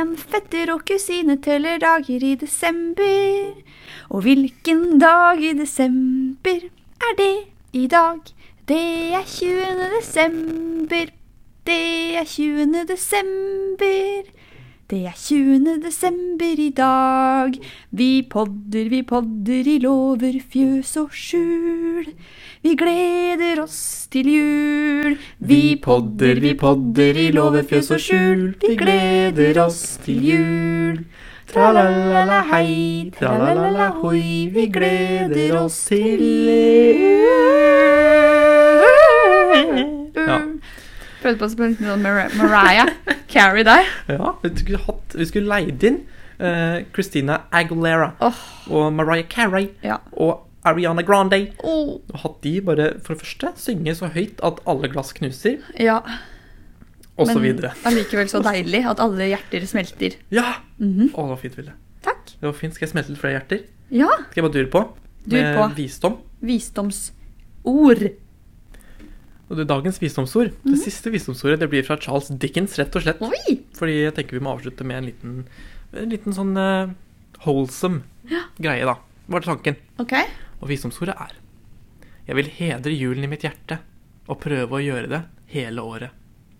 en fetter og kusine teller dager i desember. Og hvilken dag i desember er det i dag? Det er 20. desember. Det er 20. desember. Det er 20. desember i dag. Vi podder, vi podder i låver, fjøs og skjul. Vi gleder oss til jul. Vi podder, vi podder i låver, fjøs og skjul. Vi gleder oss til jul. Tra-la-la-la hei, tra-la-la-la hoi. Vi gleder oss til jul. Prøvde på å spille sånn Mar Mariah Carey der. Ja, vi skulle, hatt, vi skulle leid inn uh, Christina Aguilera oh. og Mariah Carey Ja. og Ariana Grande. Oh. Og hatt de bare, for det første, synge så høyt at alle glass knuser, Ja, og så men videre. allikevel så deilig at alle hjerter smelter. Ja! Mhm. Å, det var fint, Vilde. Takk. Det var fint. Skal jeg smelte litt flere hjerter? Ja, Skal jeg bare dure på? Dur Med på. visdom. visdomsord. Og det, dagens visdomsord, Mhm. det siste visdomsordet, det blir fra Charles Dickens, rett og slett. Oi! Fordi jeg tenker vi må avslutte med en liten, en liten sånn eh, wholesome greie, da. Var det tanken? Okay. Og visdomsordet er Jeg vil hedre julen i mitt hjerte og prøve å gjøre det hele året.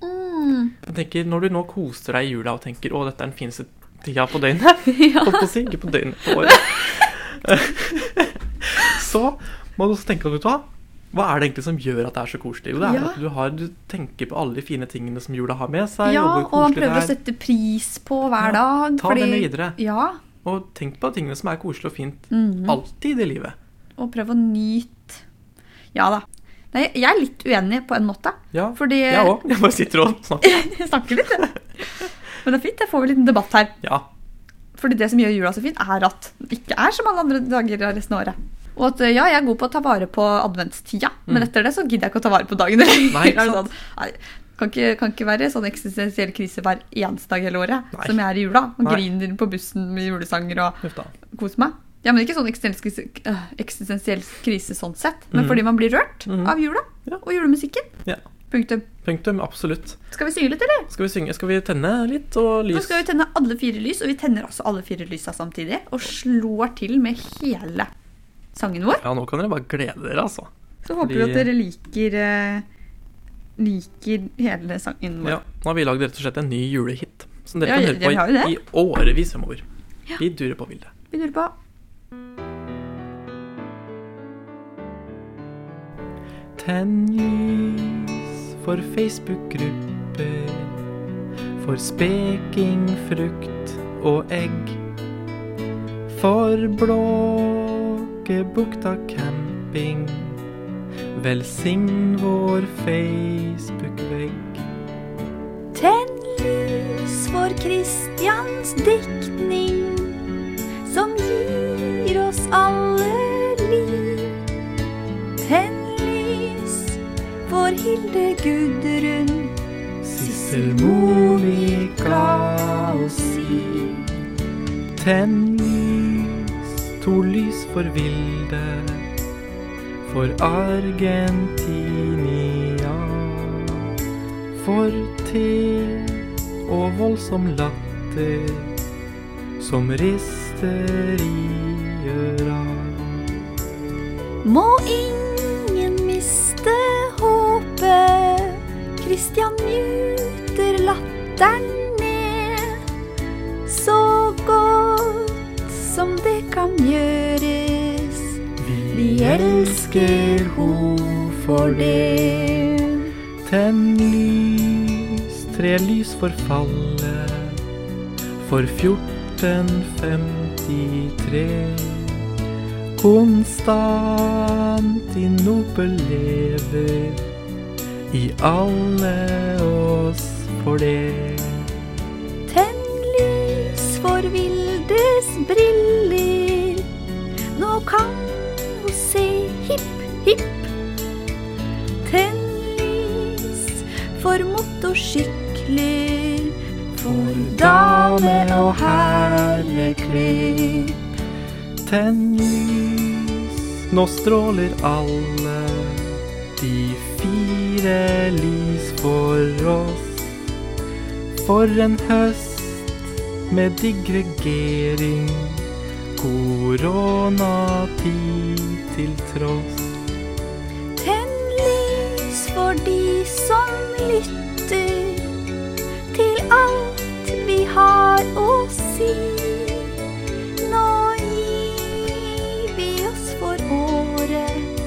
Mm. Jeg tenker, Når du nå koser deg i jula og tenker å, dette er den fineste tida på døgnet Ja. På å ikke på døgnet, på året. så må du også tenke at du hva? Hva er det egentlig som gjør at det er så koselig? Jo, det er Ja. at du, har, du tenker på alle de fine tingene som jula har med seg. ja, og og man prøver å sette pris på hver Ja, dag. ta fordi... med videre. Ja, Og tenk på tingene som er koselig og fint Mhm. alltid i livet. og prøv å nyte Ja da. Nei, jeg er litt uenig på en måte. Ja, Fordi jeg òg. Jeg bare sitter og snakker. Jeg snakker litt. Men det er fint. Jeg får vel en liten debatt her. Ja. Fordi det som gjør jula så fin, er at det ikke er som alle andre dager resten av året. Og at ja, jeg er god på å ta vare på adventstida, men Mm. etter det så gidder jeg ikke å ta vare på dagen. Nei, ikke sant? Nei, kan ikke, kan ikke være sånn eksistensiell krise hver eneste dag hele året, Nei. som jeg er i jula. Og Nei. griner på bussen med julesanger og koser meg. Ja, men ikke sånn eksistensiell krise, øh, eksistensiell krise sånn sett, men mm. fordi man blir rørt mm. av jula Ja. og julemusikken. Ja. Punktum. Punktum. Absolutt. Skal vi synge litt, eller? Skal vi synge? Skal vi tenne litt og Nå lys? skal vi tenne alle fire lys, og vi tenner også alle fire lysa samtidig. Og slår til med hele sangen vår. Ja, nå kan dere bare glede dere, altså. Så håper vi at dere liker eh, liker hele sangen vår. Ja, nå har vi lagd rett og slett en ny julehit. Som dere Ja, kan høre på i, i årevis fremover. Ja. Vi durer på Vilde. Vi durer på Tenn lys for Facebook-grupper. For speking, frukt og egg. For Blåkebukta camping. Velsign vår Facebook-vegg. Tenn lys for Kristians diktning, som gir oss alle liv. Tenn lys for Hilde Gudrun, Sissel Monica og Siv. Tenn lys, to lys for Vilde, for Argentinia. For te og voldsom latter som rister i øra. Må ingen miste håpet. Kristian njuter latteren ned. Så godt som det kan gjøres. Vi elsker ho for det. Tenn lys, tre lys for fallet, for 1453. Konstantinopel lever, i alle oss for det. Tenn lys for Vildes briller. Motorsykler. For dame- og herreklipp. Tenn lys, nå stråler alle de fire lys for oss. For en høst med digregering. Koronatid til tross. Tenn lys for de som lytter har å si. Nå gir vi oss for året,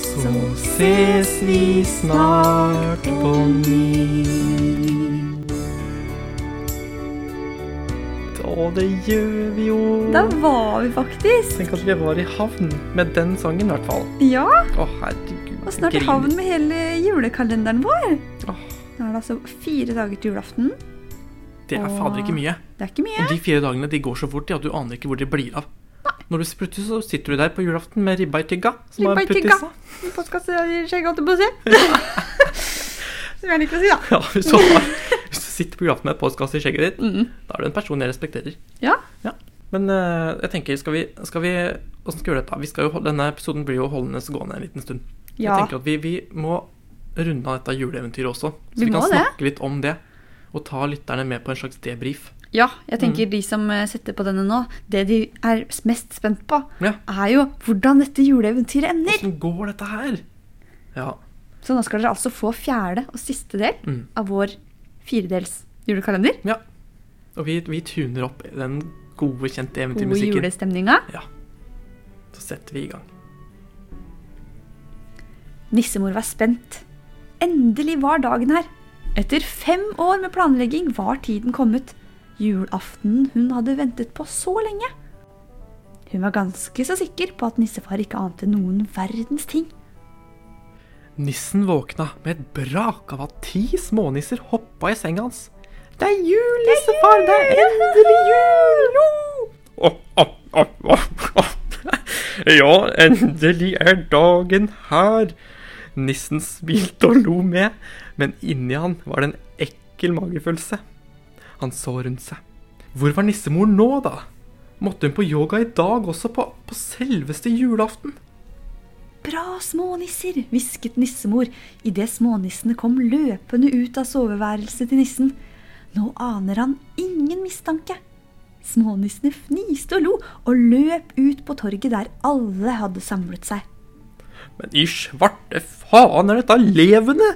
Så ses vi snart på ny. Og det gjør vi jo. Da var vi faktisk. Tenk at vi var i havn med den sangen, i hvert fall. Ja, Å, herregud. og snart i havn med hele julekalenderen vår. Åh. Nå er det altså fire dager til julaften. Det er fader ikke mye. Det er ikke mye. Og de fire dagene de går så fort ja, at du aner ikke hvor de blir av. Nei. Når du plutselig så sitter du der på julaften med ribba i tygga. Som Ribba i tygga. puttisa. Postkasteskjegg, holdt jeg på å si. Som jeg liker å si, da. Ja, hvis du, har, hvis du sitter på julaften med et postkasse i skjegget ditt, Mm. da er du en person jeg respekterer. Ja. Men uh, jeg tenker, skal vi, skal vi Hvordan skal vi gjøre dette? Vi skal jo, denne episoden blir jo holdende gående en liten stund. Ja. Jeg tenker at vi, vi må runde av dette juleeventyret også. Så Vi vi, kan snakke det. litt om det. Og ta lytterne med på en slags debrief. Ja, jeg tenker Mm. de som eh, setter på denne nå, det de er mest spent på, Ja. er jo hvordan dette juleeventyret ender. Hvordan går dette her? Ja. Så nå skal dere altså få fjerde og siste del Mm. av vår firedels julekalender. ja. Og vi, vi tuner opp den gode, kjente eventyrmusikken. Gode julestemninga. Ja. Så setter vi i gang. Nissemor var spent. Endelig var dagen her. Etter fem år med planlegging var tiden kommet. Julaftenen hun hadde ventet på så lenge. Hun var ganske så sikker på at nissefar ikke ante noen verdens ting. Nissen våkna med et brak av at ti smånisser hoppa i senga hans. Det er jul, nissefar! Det er endelig jul! Ja, endelig er dagen her. Nissen smilte og lo med, men inni han var det en ekkel magefølelse. Han så rundt seg. Hvor var nissemor nå, da? Måtte hun på yoga i dag også, på, på selveste julaften? Bra, smånisser, hvisket nissemor idet smånissene kom løpende ut av soveværelset til nissen. Nå aner han ingen mistanke. Smånissene fniste og lo og løp ut på torget der alle hadde samlet seg. Men i svarte faen er dette levende!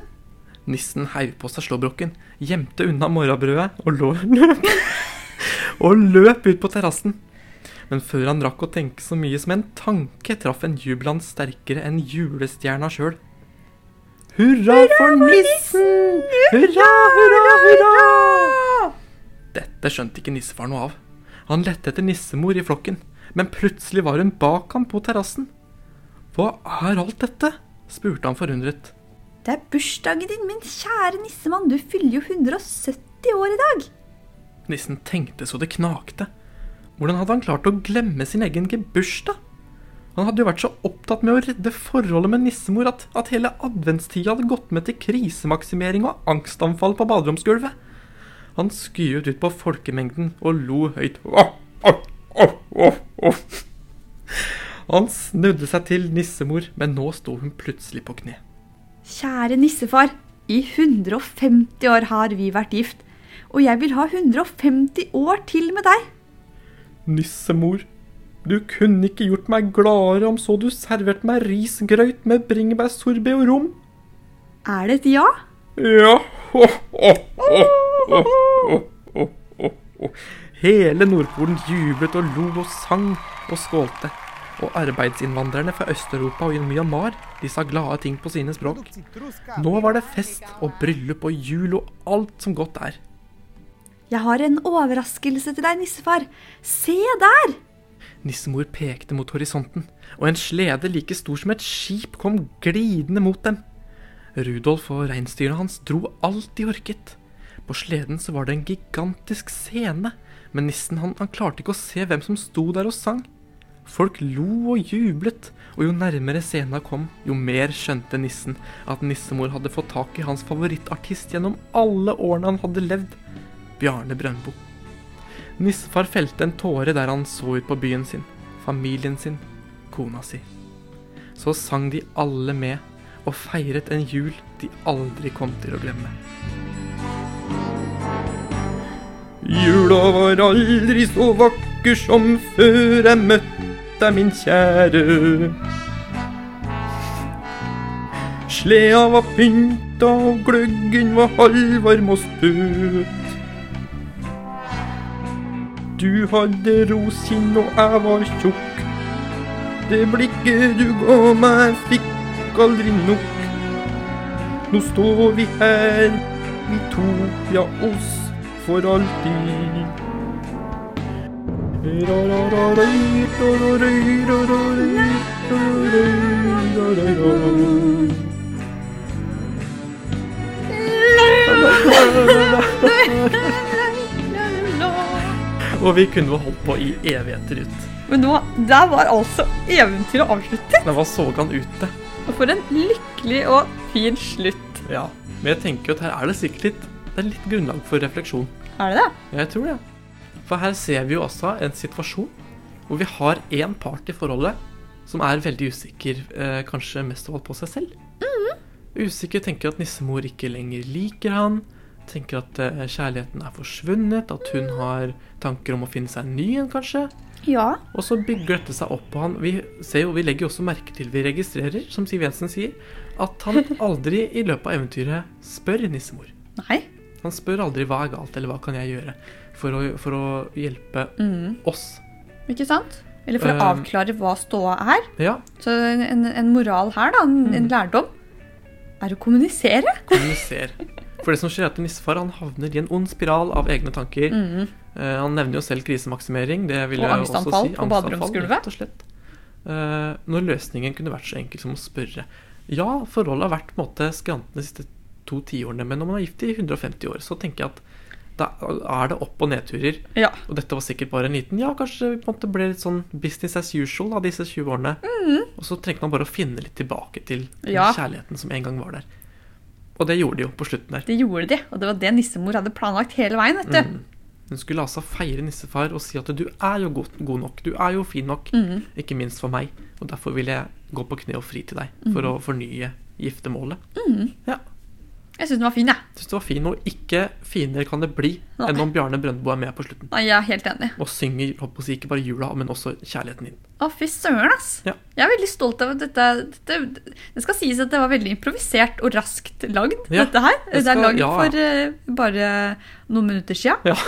Nissen heiv på seg slåbroken, gjemte unna morrabrødet og lå løp, og løp ut på terrassen. Men før han rakk å tenke så mye som en tanke, traff en jubel sterkere enn julestjerna sjøl. Hurra for nissen! Hurra, hurra, hurra! Dette skjønte ikke nissefar noe av. Han lette etter nissemor i flokken, men plutselig var hun bak ham på terrassen. Hva er alt dette? spurte han forundret. Det er bursdagen din, min kjære nissemann. Du fyller jo 170 år i dag. Nissen tenkte så det knakte. Hvordan hadde han klart å glemme sin egen gebursdag? Han hadde jo vært så opptatt med å redde forholdet med nissemor at, at hele adventstida hadde gått med til krisemaksimering og angstanfall på baderomsgulvet. Han skyet ut på folkemengden og lo høyt. Han snudde seg til nissemor, men nå sto hun plutselig på kne. Kjære nissefar. I 150 år har vi vært gift. Og jeg vil ha 150 år til med deg. Nissemor, du kunne ikke gjort meg gladere om så du serverte meg risgrøt med bringebærsorbé og rom. Er det et ja? Ja. Oh, oh, oh. Hele Nordpolen jublet og lo og sang og skålte. Og arbeidsinnvandrerne fra Øst-Europa og Myanmar de sa glade ting på sine språk. Nå var det fest og bryllup og jul og alt som godt er. Jeg har en overraskelse til deg, nissefar. Se der! Nissemor pekte mot horisonten, og en slede like stor som et skip kom glidende mot dem. Rudolf og reinsdyrene hans dro alt de orket. På sleden så var det en gigantisk scene, men nissen han, han klarte ikke å se hvem som sto der og sang. Folk lo og jublet, og jo nærmere scenen kom, jo mer skjønte nissen at nissemor hadde fått tak i hans favorittartist gjennom alle årene han hadde levd, Bjarne Brøndbo. Nissefar felte en tåre der han så ut på byen sin, familien sin, kona si. Så sang de alle med og feiret en jul de aldri kom til å glemme. Jula var aldri så vakker som før jeg møtte deg, min kjære. Sleda var pynta, og gløggen var halvvarm og støt. Du hadde roskinn, og jeg var tjukk. Det blikket du ga meg, fikk aldri nok. Nå står vi her, vi to, ja, oss for alltid. Og vi kunne holdt på i evigheter ut. Men nå, der var altså eventyret avsluttet. Det var Sogan ute. Og for en lykkelig og fin slutt. Ja. Men jeg tenker jo at her er det sikkert litt, det er litt grunnlag for refleksjon. Er det det? Jeg tror det. For her ser vi jo også en situasjon hvor vi har én part i forholdet som er veldig usikker, eh, kanskje mest av alt på seg selv. Usikker, tenker at nissemor ikke lenger liker han. Tenker at eh, kjærligheten er forsvunnet, at hun har tanker om å finne seg en ny en, kanskje. Ja. Og så bygger dette seg opp på han. Vi ser jo, vi legger jo også merke til, vi registrerer, som Siv Jensen sier, at han aldri i løpet av eventyret spør nissemor. Nei. Han spør aldri hva er galt, eller hva kan jeg gjøre for å, for å hjelpe Mm. oss. Ikke sant? Eller for å Um, avklare hva ståa er. Ja, Så en, en, en moral her, da, en, en Mm. lærdom, er å kommunisere. Kommunisere. For det som skjer er at nissefar han havner i en ond spiral av egne tanker. Mm. Uh, han nevner jo selv krisemaksimering. Det vil Og jeg også angstanfall si. på baderomsgulvet. rett. Eh, når løsningen kunne vært så enkel som å spørre. Ja, forholdet har vært på en måte skrantende de siste to tiårene, men når man er gift i 150 år, så tenker jeg at da er det opp- og nedturer. Ja. Og dette var sikkert bare en liten Ja, kanskje vi på en måte ble litt sånn business as usual av disse 20 årene. Og så trengte man bare å finne litt tilbake til den Mm. Ja. kjærligheten som en gang var der. Og det gjorde de jo på slutten der. Det gjorde de, og det var det nissemor hadde planlagt hele veien. vet du. Mm. Hun skulle altså feire nissefar og si at du er jo god, god nok, du er jo fin nok, Mm. ikke minst for meg, og derfor vil jeg gå på kne og fri til deg for å fornye giftermålet. Ja, Jeg syns den var fin, jeg. synes det var fin, og ikke finere kan det bli Nei. enn om Bjarne Brøndbo er med på slutten. Nei, Jeg er helt enig. Og synger på ikke bare jula, men også kjærligheten din. Å, fy søren, ass. Ja. Jeg er veldig stolt av dette, dette Det skal sies at det var veldig improvisert og raskt lagd, Ja, dette her. det Det, er lagd ja, ja. for uh, bare noen minutter sia. Ja.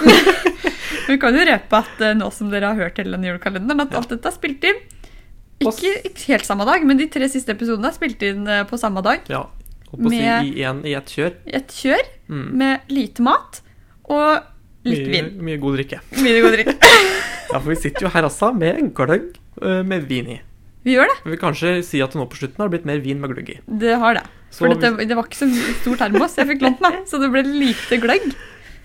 Vi kan jo røpe at uh, nå som dere har hørt hele den julekalenderen, at Ja. alt dette er spilt inn ikke, ikke helt samme dag, men de tre siste episodene er spilt inn eh, på samme dag. Ja, å si i, en, i et kjør. Et kjør Mm. med lite mat og litt Mye, vin. mye god drikke. Mye god drikk. Ja, for vi sitter jo her altså med en gløgg øh, med vin i. Vi gjør det. Vi vil kanskje si at nå på slutten har det blitt mer vin med gløgg i. Det har det. Så For dette, det var ikke så stor termos jeg fikk lånt meg, så det ble lite gløgg.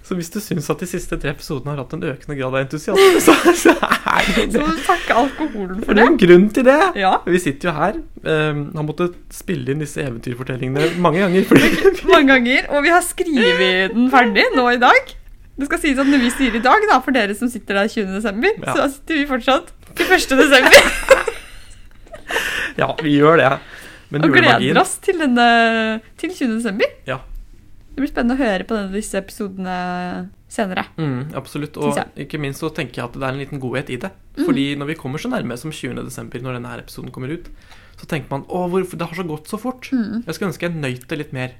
Så hvis du syns at de siste tre episodene har hatt en økende grad av entusiasme, så, så er det Så må du takke alkoholen For for det er en grunn til det. Ja. Vi sitter jo her. Um, har måttet spille inn disse eventyrfortellingene mange ganger. Fordi, Mange ganger. Og vi har skrevet den ferdig nå i dag. Det skal sies at når vi sier i dag, da, for dere som sitter der 20. desember, Ja. så sitter vi fortsatt til 1. desember. ja, vi gjør det. Men og gleder oss til, denne, til 20. desember. Ja. Det blir spennende å høre på denne, disse episodene senere. Mm, absolutt. Og ikke minst så tenker jeg at det er en liten godhet i det. Mm. Fordi når vi kommer så nærme som 20. desember, når denne her episoden kommer ut, så tenker man å, hvorfor det har så gått så fort. Mm. Jeg skulle ønske jeg nøyt det litt mer.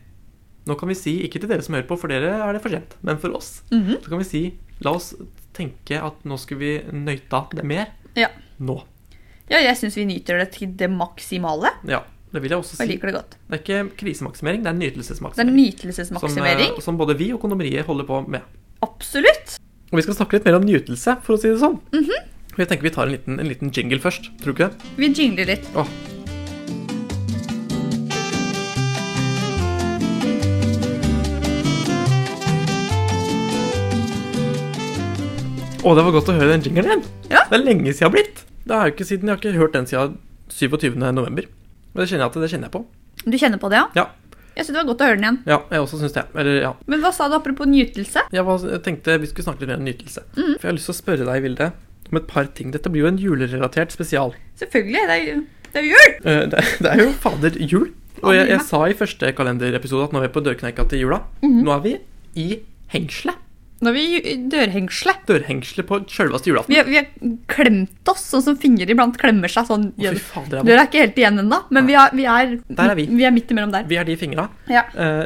Nå kan vi si, ikke til dere som hører på, for dere er det for sent, men for oss, Mhm. så kan vi si la oss tenke at nå skal vi nøyta det mer. Ja. Nå. ja, jeg syns vi nyter det til det maksimale. Ja, det vil jeg også si. jeg liker det godt. Det er ikke krisemaksimering, det er nytelsesmaksimering. Det er nytelsesmaksimering. Som, eh, som både vi og kondomeriet holder på med. Absolutt. Og vi skal snakke litt mer om nytelse, for å si det sånn. Mhm. Og Jeg tenker vi tar en liten, en liten jingle først. Tror du ikke det? Vi jingler litt. Åh. Å, det var godt å høre den jinglen igjen. Ja. Det er lenge siden jeg har blitt. Det er jo ikke siden, Jeg har ikke hørt den siden 27. november. Men det kjenner jeg at det kjenner jeg på. Du kjenner på det, ja? Ja, Jeg syns det var godt å høre den igjen. ja jeg også synes det. Eller, ja. Men hva sa du apropos nytelse? Jeg, var, jeg tenkte vi skulle snakke litt mer om nytelse. Mm. For jeg har lyst til å spørre deg, Vilde, om et par ting. Dette blir jo en julerelatert spesial. Selvfølgelig. Det er jo, det er jul! Eh, Det, det er jo fader jul. Og jeg, jeg sa i første kalenderepisode at nå er vi på dørkneika til jula. Mm. Nå er vi i hengselet. Nå er vi i dørhengselet. Dørhengselet på sjølveste julaften. Vi, vi har klemt oss, sånn som fingre iblant klemmer seg sånn. Fader, jeg Døra er ikke helt igjen ennå, men vi, har, vi, er, er vi. vi er midt imellom der. Vi er de fingra. Ja. Eh,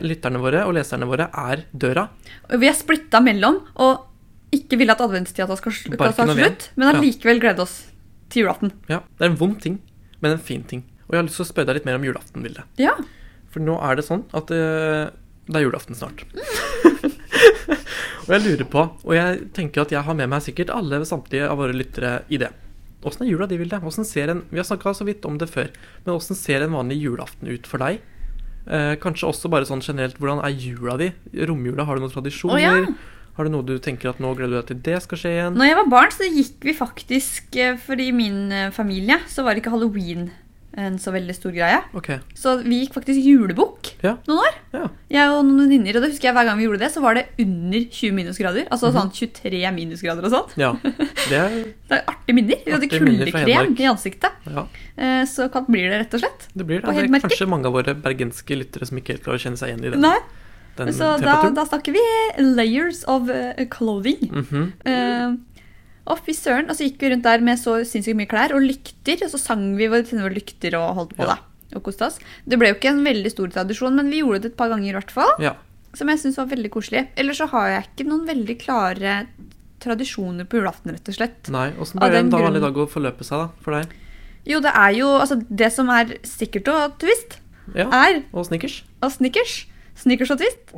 lytterne våre og leserne våre er døra. Vi er splitta mellom og ikke ville at adventstida skal, skal slutt, men allikevel glede oss til julaften. Ja, Det er en vond ting, men en fin ting. Og jeg har lyst til å spørre deg litt mer om julaften, Vilde. Ja. For nå er det sånn at det, det er julaften snart. og jeg lurer på, og jeg tenker at jeg har med meg sikkert alle samtlige av våre lyttere i det. Åssen er jula di, Vilde? Ser en, vi har snakka så vidt om det før, men åssen ser en vanlig julaften ut for deg? Eh, kanskje også bare sånn generelt, hvordan er jula di? Romjula, har du noen tradisjoner? Oh, ja. Har du noe du tenker at nå gleder du deg til det skal skje igjen? Når jeg var barn, så gikk vi faktisk eh, Fordi i min eh, familie så var det ikke halloween en så veldig stor greie. Okay. Så vi gikk faktisk julebukk ja, noen år. ja. Jeg og noen venninner, og det husker jeg hver gang vi gjorde det, så var det under 20 minusgrader. Altså Mhm. sånn 23 minusgrader og sånt. ja. Det er, Det er artige minner. Vi hadde kuldekrem i ansiktet. ja. Eh, Så kaldt blir det, rett og slett. Det blir det. Det er kanskje mange av våre bergenske lyttere som ikke helt klarer å kjenne seg igjen i den, Nei, den Så da, da snakker vi layers of clothing. clothing. -hmm. Eh, og fy søren, altså gikk vi rundt der med så sinnssykt mye klær og lykter, og så sang vi våre tenner lykter og holdt på Ja. da. Og koste oss. Det ble jo ikke en veldig stor tradisjon, men vi gjorde det et par ganger i hvert fall. Ja. Som jeg syns var veldig koselig. Ellers så har jeg ikke noen veldig klare tradisjoner på julaften, rett og slett. Nei, Åssen Av en vanlig dag å forløpe seg, da, for deg? Jo, det er jo Altså, det som er sikkert og twist, Ja, er Og snickers? og snickers. Snickers og twist.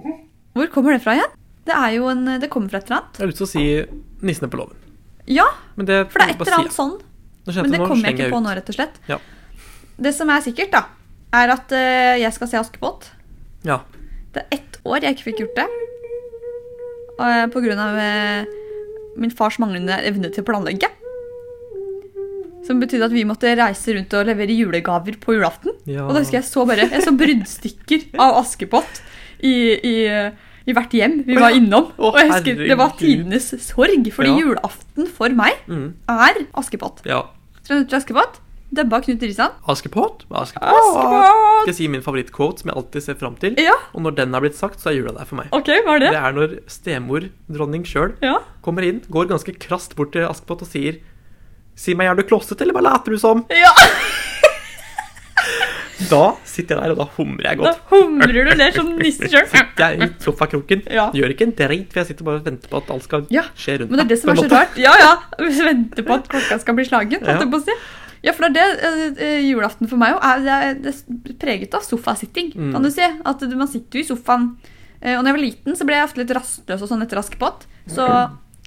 Hvor kommer det fra igjen? Det er jo en Det kommer fra et eller annet. Jeg har lyst til å si nissene på låven. Ja, Men det for det er et eller annet sånn. Men det kommer jeg ikke på nå, rett og slett. Ja. Det som er sikkert, da, er at uh, jeg skal se Askepott. Ja. Det er ett år jeg ikke fikk gjort det. Uh, på grunn av uh, min fars manglende evne til å planlegge. Som betydde at vi måtte reise rundt og levere julegaver på julaften. ja. Og da husker jeg så bare Jeg så bruddstykker av Askepott i, i, i hvert hjem vi var innom. Og jeg husker Det var tidenes sorg, fordi julaften for meg Mm. er Askepott. ja. Tre minutter til Askepott. Dubba Knut Risan. Askepott. Askepott. Askepott! Skal jeg si min favorittquote som jeg alltid ser fram til. Ja, Og når den er blitt sagt, så er jula der for meg. OK, hva er det? Det er når stemor, dronning sjøl, Ja. kommer inn, går ganske krast bort til Askepott og sier Si meg, er du klosset, eller hva later du som? ja. Da sitter jeg der, og da humrer jeg godt. Da humrer du ned som nisse sjøl. Sitter jeg i sofakroken, Ja. gjør ikke en dreit, for jeg sitter bare og venter på at alt skal Ja, skje rundt Men det er det som er så rart. Ja, ja. Vi venter på at klokka skal bli slagen. Ja. holdt jeg på å si. Ja, for det er det eh, julaften for meg er, det det er preget av sofasitting, Mm. kan du si. At man sitter jo i sofaen. Eh, Og når jeg var liten, så ble jeg ofte litt rastløs og sånn etter Askepott. Så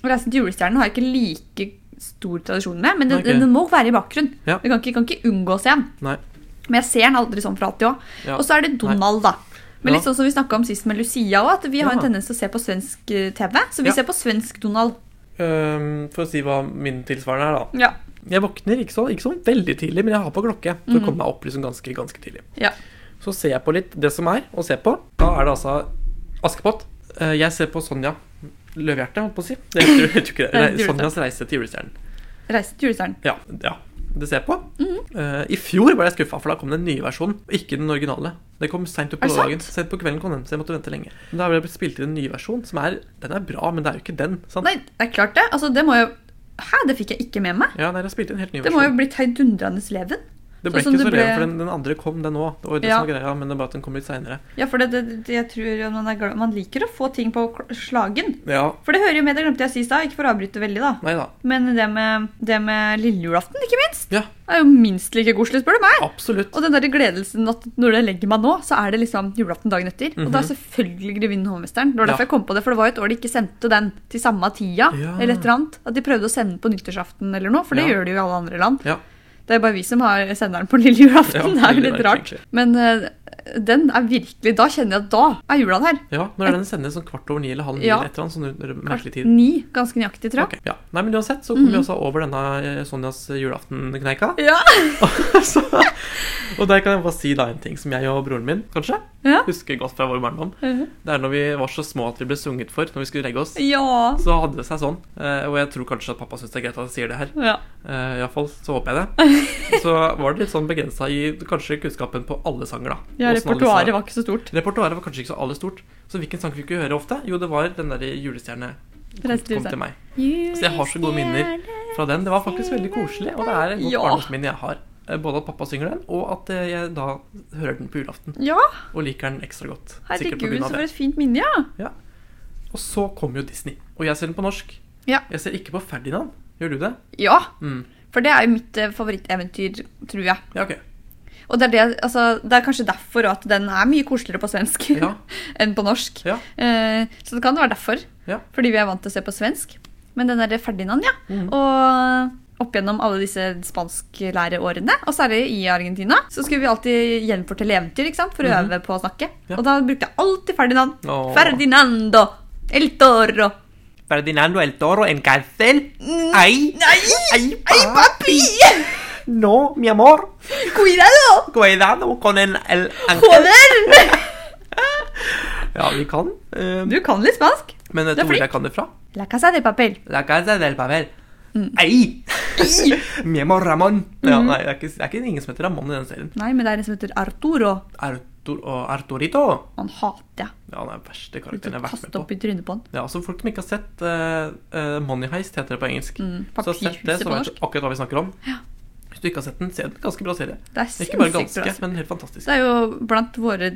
Reisen til julestjernen har jeg ikke like stor tradisjon med, men den, okay. den må være i bakgrunnen. Ja. Den kan ikke, kan ikke unngås igjen. Nei. Men jeg ser den aldri sånn for til òg. Ja. Og så er det Donald, da. Men litt sånn som vi snakka om sist med Lucia òg, at vi har en tendens til å se på svensk eh, TV. Så vi ser på svensk Donald. Um, for å si hva min tilsvarende er, da. Ja. Jeg våkner ikke så, ikke så veldig tidlig, men jeg har på klokke for Mhm. å komme meg opp liksom ganske, ganske tidlig. Ja. Så ser jeg på litt det som er å se på. Da er det altså Askepott. Eh, Jeg ser på Sonja Løvehjerte, holdt på å si. Jeg tror, jeg til Sonjas reise til julestjernen. Reise til julestjernen. Ja, ja. Det ser på. på. -hmm. uh, I fjor var jeg skuffa, for da kom den nye versjonen, versjon ikke den originale. Det kom seint på dagen. Sent på kvelden kom den, så jeg måtte vente lenge. Men da ble det spilt inn en ny versjon, som er Den er bra, men det er jo ikke den. sant? Nei, det er klart det. Altså, det må jo Hæ, det fikk jeg ikke med meg. Ja, nei, Det spilt en helt ny Det må jo blitt heidundrende leven. Det ble sånn ikke så ble- rev, for den, den andre kom, den òg. Det var det Ja. som var greia, men det bare at den kom litt seinere. Ja, for det, det, jeg tror man, er glad, man liker å få ting på slagen. Ja. For det hører jo med, det glemte jeg å si i stad, ikke for å avbryte veldig, da. Neida. Men det med, det med lillejulaften, ikke minst, Ja, er jo minst like koselig, spør du meg. absolutt. Og den der gledelsen at når det legger meg nå, så er det liksom julaften dagen etter. Og da er selvfølgelig Grevinnen hovmesteren. Det var derfor Mhm. Ja. jeg kom på det, for det var jo et år de ikke sendte den til samme tida. Eller et eller annet. At de prøvde å sende den på nyttårsaften eller noe, for det gjør de jo i alle andre land. Ja. Det er bare vi som har senderen på lille julaften. Ja, det er jo litt rart, egentlig. Men eh, den er virkelig Da kjenner jeg at da er jula der. ja. Når er den sendes sånn kvart over ni eller halv ni Ja. eller et eller annet sånn merkelig tid? Ni, ganske nøyaktig, tror jeg. Okay, ja. Nei, men uansett så kom vi Mhm. også over denne Sonjas Sonjas julaftenkneika. Ja. så, og der kan jeg bare si da en ting som jeg og broren min kanskje Ja. husker godt fra vår barndom. Det er når vi var så små at vi ble sunget for når vi skulle legge oss. ja. Så hadde det seg sånn, eh, og jeg tror kanskje at pappa syns det er greit at jeg sier det her. ja. Uh, Iallfall så håper jeg det. Så var det litt sånn begrensa i kanskje kunnskapen på alle sanger, da. Ja, repertoaret var ikke så stort. Repertoaret var kanskje ikke så aller stort. Så hvilken sang fikk vi høre ofte? Jo, det var den der julestjerne kom, kom til meg. Så jeg har så gode minner fra den. Det var faktisk veldig koselig, og det er et godt Ja. barndomsminne jeg har. Eh, Både at pappa synger den, og at eh, jeg da hører den på julaften. Ja, Og liker den ekstra godt. Herregud, så for et fint minne, ja. ja. Og så kommer jo Disney. Og jeg ser den på norsk. Ja. Jeg ser ikke på Ferdinand. Gjør du det? Ja, Mm. for det er jo mitt eh, favoritteventyr, tror jeg. Ja, ok. Og det er, det, altså, det er kanskje derfor at den er mye koseligere på svensk Ja. enn på norsk. Ja. Eh, så det kan være derfor. Ja. Fordi vi er vant til å se på svensk. Men den derre Ferdinand, ja. Mm. Og opp gjennom alle disse spansklæreårene, og særlig i Argentina, så skulle vi alltid gjenfortelle eventyr ikke sant? for å Mhm. øve på å snakke. Ja. Og da brukte jeg alltid Ferdinand. Åh. Ferdinando el toro. Ferdinando el toro en cárcel. Mm. Ay, Nei! ay, Ay, papi! No, mi amor. Cuidado! Cuidado con el, el Joder! Ja, vi kan. eh, Du kan litt spansk. men vet du hvor jeg kan det fra? La casa de papel. La casa del papel. Mm. Ei! mi amor Ramón. Ja, nei, det er, ikke, det er ikke ingen som heter Ramón i den serien. Nei, men det er en som heter Arturo. Artur og Arturito. Han hater jeg. Ja, den er den verste karakteren jeg har vært med på. opp i trynet på han. Ja, så folk som ikke har sett uh, uh, Money Heist, heter det på engelsk. Mm, Så sett det, så vet du akkurat hva vi snakker om. Ja. Du ikke har sett den, se den. Ganske bra serie. Det er Ikke bare ganske, bra. men helt fantastisk. Det er jo blant våre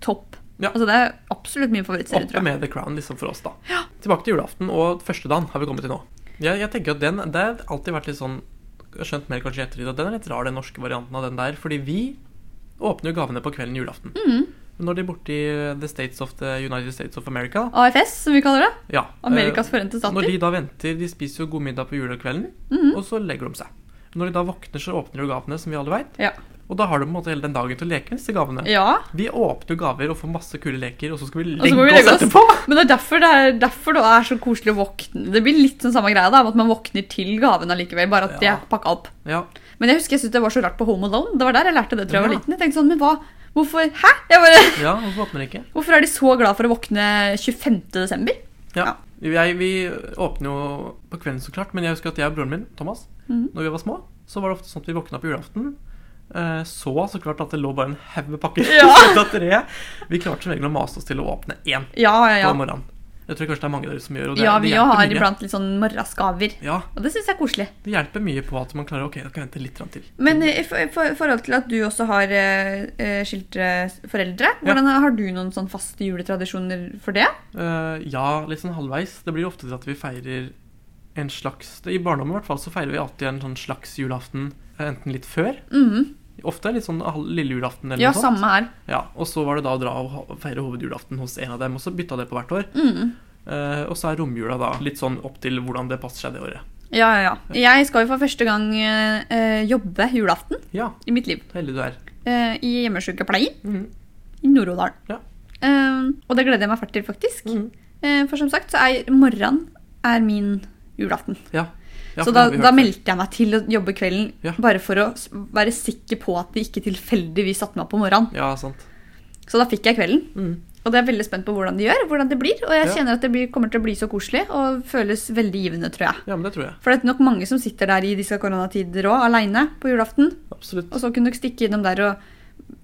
topp. Ja. Altså, det er absolutt min favorittserie, Oppe tror jeg. med The Crown liksom for oss, da. Tilbake til julaften og første dagen har vi kommet til nå. Jeg, jeg tenker at den, Det har alltid vært litt sånn Skjønt mer kanskje i ettertid at den er litt rar, den norske varianten av den der. Fordi vi åpner jo gavene på kvelden julaften. Mm. Når de er borti The States of the United States of America AFS, som vi kaller det. ja, Amerikas forente stater. Når de da venter, de spiser jo god middag på julekvelden, Mhm. og så legger de seg. Når de da våkner, så åpner de gavene, som vi alle veit. Ja. Og da har du på en måte hele den dagen til å leke med disse gavene. ja. Vi åpner jo gaver og får masse kule leker, og så skal vi legge vi oss legge oss. etterpå. Men det er derfor det er, derfor det er så koselig å våkne. Det blir litt sånn samme greia, da, at man våkner til gaven allikevel, bare at de Ja. er pakka opp. Ja, Men jeg husker jeg syntes det var så rart på Home Alone. Det var der jeg lærte det, tror jeg var liten. Jeg tenkte sånn, men hva? Hvorfor? Hæ? Bare, ja, hvorfor våkner de ikke. hvorfor er de så glad for å våkne 25. desember? Ja. Jeg, vi åpner jo på kvelden, så klart, men jeg husker at jeg og broren min, Thomas, Mhm. når vi var små, så var det ofte sånn at vi våkna på julaften. eh, Så så klart at det lå bare en haug med pakker Ja. av. Vi klarte som regel å mase oss til å åpne én Ja, ja, på morgenen. Jeg tror kanskje det er mange der ute som gjør det, Ja, vi det har mye. iblant litt sånn morgenskaver. Ja, Og det syns jeg er koselig. det hjelper mye på at man klarer Ok, jeg kan vente litt til. Men i for, for, forhold til at du også har eh, eh, skilte foreldre, hvordan, har du noen sånn faste juletradisjoner for det? Uh, ja, litt sånn halvveis. Det blir jo ofte til at vi feirer en slags I barndommen i hvert fall så feirer vi alltid en sånn slags julaften eh, enten litt før. Mhm. Ofte litt sånn lille julaften eller Ja, noe sånt. samme her. Ja, og så var det da å dra og feire hovedjulaften hos en av dem, og så bytta det på hvert år. Mhm. Eh, og så er romjula da litt sånn opp til hvordan det passer seg det året. Ja, ja, ja. Jeg skal jo for første gang eh, eh, jobbe julaften Ja, i mitt liv. heldig du er. eh, I hjemmesykepleien Mhm. i Nord-Odal. Ja. Og det gleder jeg meg fælt til, faktisk. Eh, for som sagt så er morgenen er min julaften. Ja. ja. så da, da meldte jeg meg til å jobbe kvelden Ja. bare for å være sikker på at de ikke tilfeldigvis satte meg opp på morgenen. Ja, sant. Så da fikk jeg kvelden. Mm. Og det er jeg veldig spent på hvordan de gjør, hvordan det blir. Og jeg kjenner at det blir, kommer til å bli så koselig og føles veldig givende, tror jeg. Ja, men det tror jeg. For det er nok mange som sitter der i disse koronatider òg, aleine på julaften. Absolutt. Og så kunne dere stikke innom der og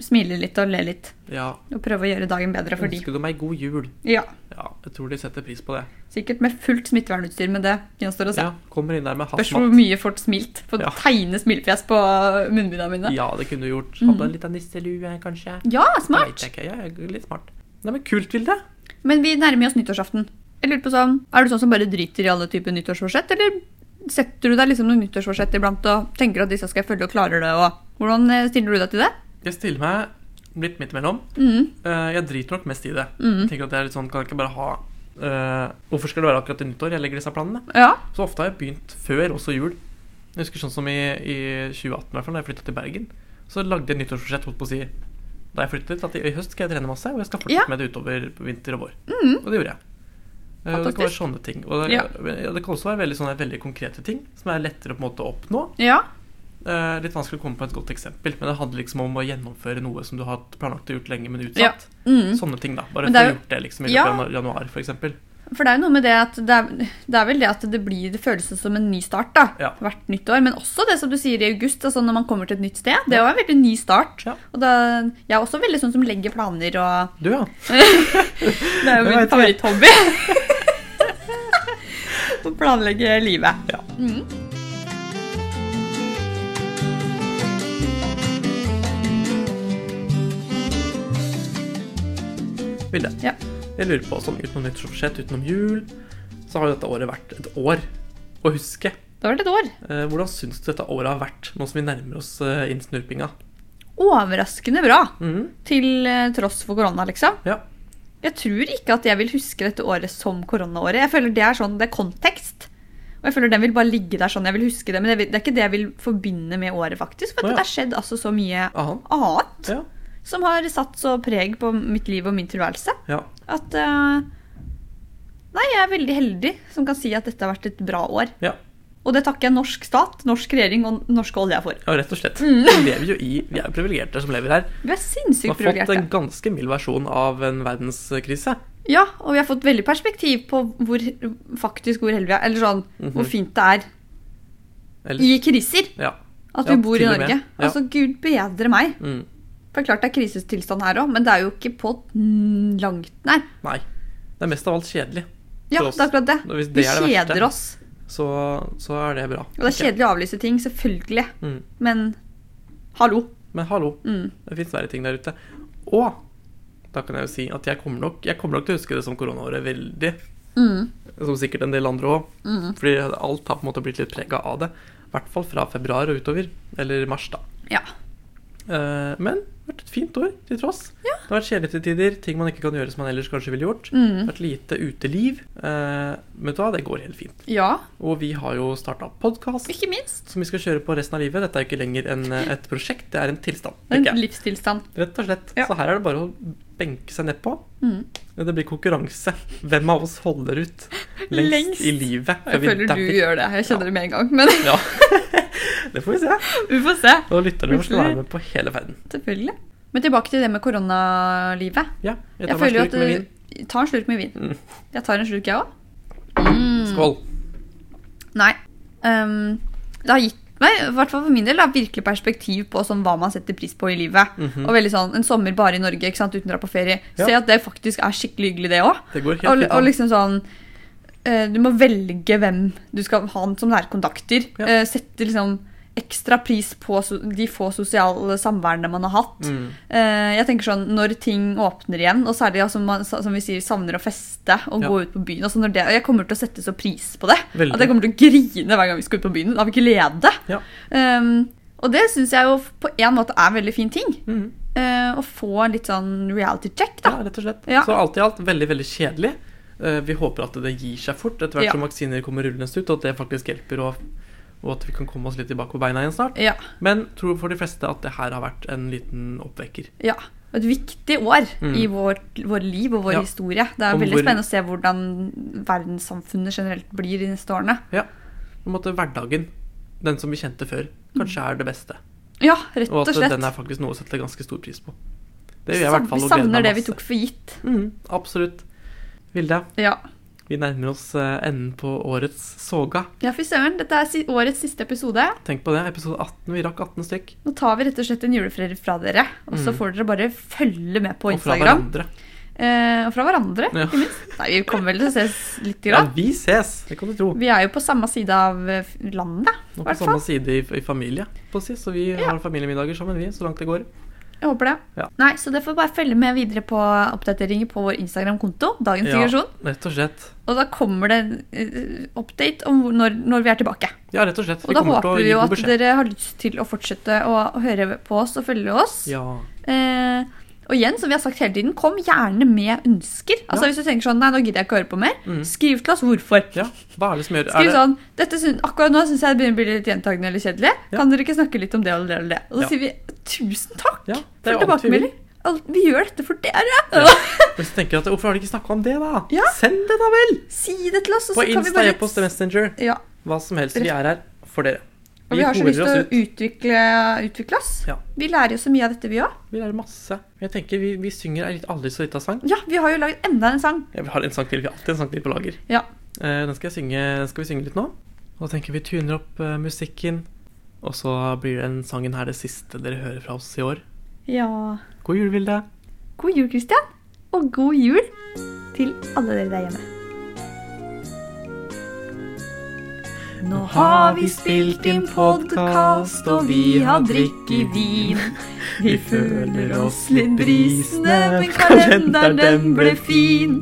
smile litt og le litt. Ja. Og prøve å gjøre dagen bedre for de. Ønsker du meg god jul? Ja, Ja, jeg tror de setter pris på det. Sikkert med fullt smittevernutstyr, men det gjenstår å se. Ja, Kommer inn der med Spørs hvor mye folk smilt. Få Ja. tegne smilefjes på munnbindene mine. Ja, det kunne du gjort. Hadde en liten nisselue, kanskje. Ja, smart! jeg. Ja, litt smart. Nei, men kult, Vilde. Men vi nærmer oss nyttårsaften. Jeg lurer på sånn, Er du sånn som bare driter i alle typer nyttårsforsett, eller setter du deg liksom noen nyttårsforsett iblant og tenker at disse skal jeg følge og klarer det? og Hvordan eh, stiller du deg til det? Jeg stiller meg litt midt imellom. Mm. Uh, jeg driter nok mest i det. Mm. Jeg tenker at jeg er litt sånn, kan jeg ikke bare ha uh, Hvorfor skal det være akkurat til nyttår? Jeg legger disse planene. Ja. Så ofte har jeg begynt før, også jul. Jeg husker sånn som i, i 2018, i hvert fall, da jeg flytta til Bergen. Så lagde jeg et nyttårsforsett holdt på å si da jeg flyttet, at i høst skal jeg trene masse, og jeg skal fortsette Ja. med det utover vinter og vår. Mm. Og det gjorde jeg. Eh, det kan være sånne ting. Og det, ja, det kan også være veldig, sånne, veldig konkrete ting som er lettere på en måte å oppnå. Ja. Eh, litt vanskelig å komme på et godt eksempel, men det handler liksom om å gjennomføre noe som du har planlagt å gjort lenge, men utsatt. Ja. Mm. Sånne ting, da. Bare få gjort det liksom i Ja. januar, f.eks. For det er jo noe med det at det er, det er vel det at det blir Det føles som en ny start da, Ja. hvert nytt år. Men også det som du sier i august, altså når man kommer til et nytt sted. Det er jo en veldig ny start. Ja. Og da, jeg er også veldig sånn som legger planer og Du, ja. Det er jo min favoritthobby. Å planlegge livet. Ja. Mm. Vilde. Ja. Jeg lurer på, sånn utenom nyttårsforsett, utenom jul, så har jo dette året vært et år å huske. Det har vært et år. Eh, hvordan syns du dette året har vært, nå som vi nærmer oss eh, innsnurpinga? Overraskende bra. mm. Til eh, tross for korona, liksom. Ja. Jeg tror ikke at jeg vil huske dette året som koronaåret. Jeg føler Det er sånn, det er kontekst. Og jeg føler Den vil bare ligge der sånn. jeg vil huske Det men det, er ikke det jeg vil forbinde med året, faktisk. For Å, ja. det har skjedd altså så mye Aha. annet Ja. Som har satt så preg på mitt liv og min tilværelse. ja. At uh, Nei, jeg er veldig heldig som kan si at dette har vært et bra år. Ja. Og det takker jeg norsk stat, norsk regjering og norske olje for. Ja, rett og slett. Mm. Vi lever jo i Vi er jo privilegerte som lever her. Vi er Vi har fått en ganske mild versjon av en verdenskrise. Ja, og vi har fått veldig perspektiv på hvor faktisk hvor heldige vi er. Eller sånn Mhm. hvor fint det er Eller i kriser Ja. at vi bor i. Norge. Ja. Altså, gud bedre meg. Mm. For klart det er krisetilstand her òg, men det er jo ikke på langt nær. Nei. Det er mest av alt kjedelig. Ja, det er akkurat det. Det Vi det verste. oss. Så, så er det bra. Og det er kjedelig å avlyse ting, selvfølgelig. Mm. Men hallo. Men hallo, Mm. det fins verre ting der ute. Og da kan jeg jo si at jeg kommer nok, jeg kommer nok til å huske det som koronaåret veldig. Mm. Som sikkert en del andre òg. Mm. Fordi alt har på en måte blitt litt prega av det. I hvert fall fra februar og utover. Eller mars, da. Ja. Eh, men det har vært et fint år til tross. Ja. Det har vært kjedelig til tider. Ting man ikke kan gjøre som man ellers kanskje ville gjort. Det Mm. har vært lite uteliv. Uh, vet du det går helt fint. ja, Og vi har jo starta podkast som vi skal kjøre på resten av livet. Dette er jo ikke lenger en, eh, et prosjekt, det er en tilstand. En livstilstand. Rett og slett. Ja. Så her er det bare å benke seg nedpå. Mm. Det blir konkurranse. Hvem av oss holder ut lengst, Lengst. i livet? Jeg føler du dauer? gjør det. Jeg kjenner det med en gang. Men Ja. det får vi se. vi får se. Og lytterne skal være med på hele verden. Selvfølgelig. Men tilbake til det med koronalivet. Ja, jeg tar jeg en slurk med vin. Ta en slurk med vin. Mm. Jeg tar en slurk, jeg òg. Mm. Skål. Nei. Um, det har gitt meg, i hvert fall for min del, da, virkelig perspektiv på sånn, hva man setter pris på i livet. Mhm. Og veldig sånn, En sommer bare i Norge ikke sant, uten å dra på ferie. Ja. Se at det faktisk er skikkelig hyggelig, det òg. Det Og, og liksom sånn eh, Du må velge hvem du skal ha som nærkontakter. Ja. Eh, sette liksom ekstra pris på de få sosiale samværene man har hatt. Mm. Eh, jeg tenker sånn, Når ting åpner igjen, og særlig altså, man, som vi sier, savner å feste og Ja. gå ut på byen når det, Jeg kommer til å sette så pris på det. Veldig. At jeg kommer til å grine hver gang vi skal ut på byen av glede. Ja. Um, og det syns jeg jo på en måte er en veldig fin ting. Mm. Uh, å få en litt sånn reality check, da. Ja, rett og slett. Ja. Så alt i alt veldig, veldig kjedelig. Eh, Vi håper at det gir seg fort etter hvert Ja. som vaksiner kommer rullende ut, og at det faktisk hjelper, og, og at vi kan komme oss litt tilbake på beina igjen snart. Ja. Men tror for de fleste at det her har vært en liten oppvekker. ja. Et viktig år Mm. i vår, vår liv og vår Ja. historie. Det er Om veldig hvor- spennende å se hvordan verdenssamfunnet generelt blir de neste årene. Ja. På en måte hverdagen, den som vi kjente før, kanskje er det beste. Ja, rett Og og at den er faktisk noe å sette ganske stor pris på. Det gjør jeg i hvert fall. vi savner det vi tok for gitt. Mm, absolutt. Vilde, Ja, vi nærmer oss eh, enden på årets soga. ja fy søren. Dette er årets siste episode. Tenk på det, episode 18. Vi rakk 18 stykk. Nå tar vi rett og slett en juleferie fra dere. Og så Mm. får dere bare følge med på Instagram. Og fra hverandre. Eh, og fra hverandre, Ja. ikke minst. Nei, vi kommer vel til å ses litt. Ja, Grann. vi ses! Det kan du tro. Vi er jo på samme side av eh, landet, Og på samme side i, i familie, på å si. Så vi Ja. har familiemiddager sammen, vi, så langt det går. Jeg håper det. Ja. Nei, Så dere får bare følge med videre på oppdateringer på vår Instagram-konto. Dagens Ja. digresjon. Rett og slett. Og da kommer det eh, update om når, når vi er tilbake. Ja, rett og slett. Og da håper vi jo at dere har lyst til å fortsette å høre på oss og følge oss. Ja. Eh, og igjen, som vi har sagt hele tiden, kom gjerne med ønsker. Altså Ja. Hvis du tenker sånn, nei, nå gidder jeg ikke å høre på mer, Mm. skriv til oss hvorfor. ja. Hva er det som gjør Skriv sånn, dette syn, Akkurat nå syns jeg det begynner å bli litt gjentagende eller kjedelig. Ja. Kan dere ikke snakke litt om det og det og det? Og Ja. sier vi tusen takk for tilbakemelding. Vi gjør dette for dere. Ja. Hvis du tenker at Hvorfor har de ikke snakka om det, da? Ja. Send det, da vel! Si det til oss, På så kan vi Insta, bare e-post, Messenger. Ja, Hva som helst. Vi er her for dere. Og vi har så lyst til å utvikle, utvikle oss. Ja. Vi lærer jo så mye av dette, vi òg. Vi lærer masse. Jeg tenker Vi, vi synger ei aldri så lita sang. Ja, vi har jo lagd enda en sang. Ja, vi har en sang til. Vi har alltid en sang til på lager. Ja. Eh, den skal, synge, den skal vi synge litt nå. Og da tenker vi tuner opp eh, musikken. Og så blir den sangen her det siste dere hører fra oss i år. ja. God jul, Vilde. God jul, Kristian. Og god jul til alle dere der hjemme. Nå har vi spilt inn podkast, og vi har drikke vin. Vi føler oss litt brisne, men kalenderen den ble fin.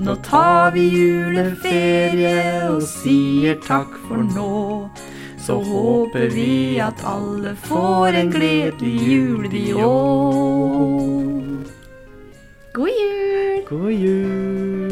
Nå tar vi juleferie og sier takk for nå. Så håper vi at alle får en gledelig jul de òg. God jul! God jul!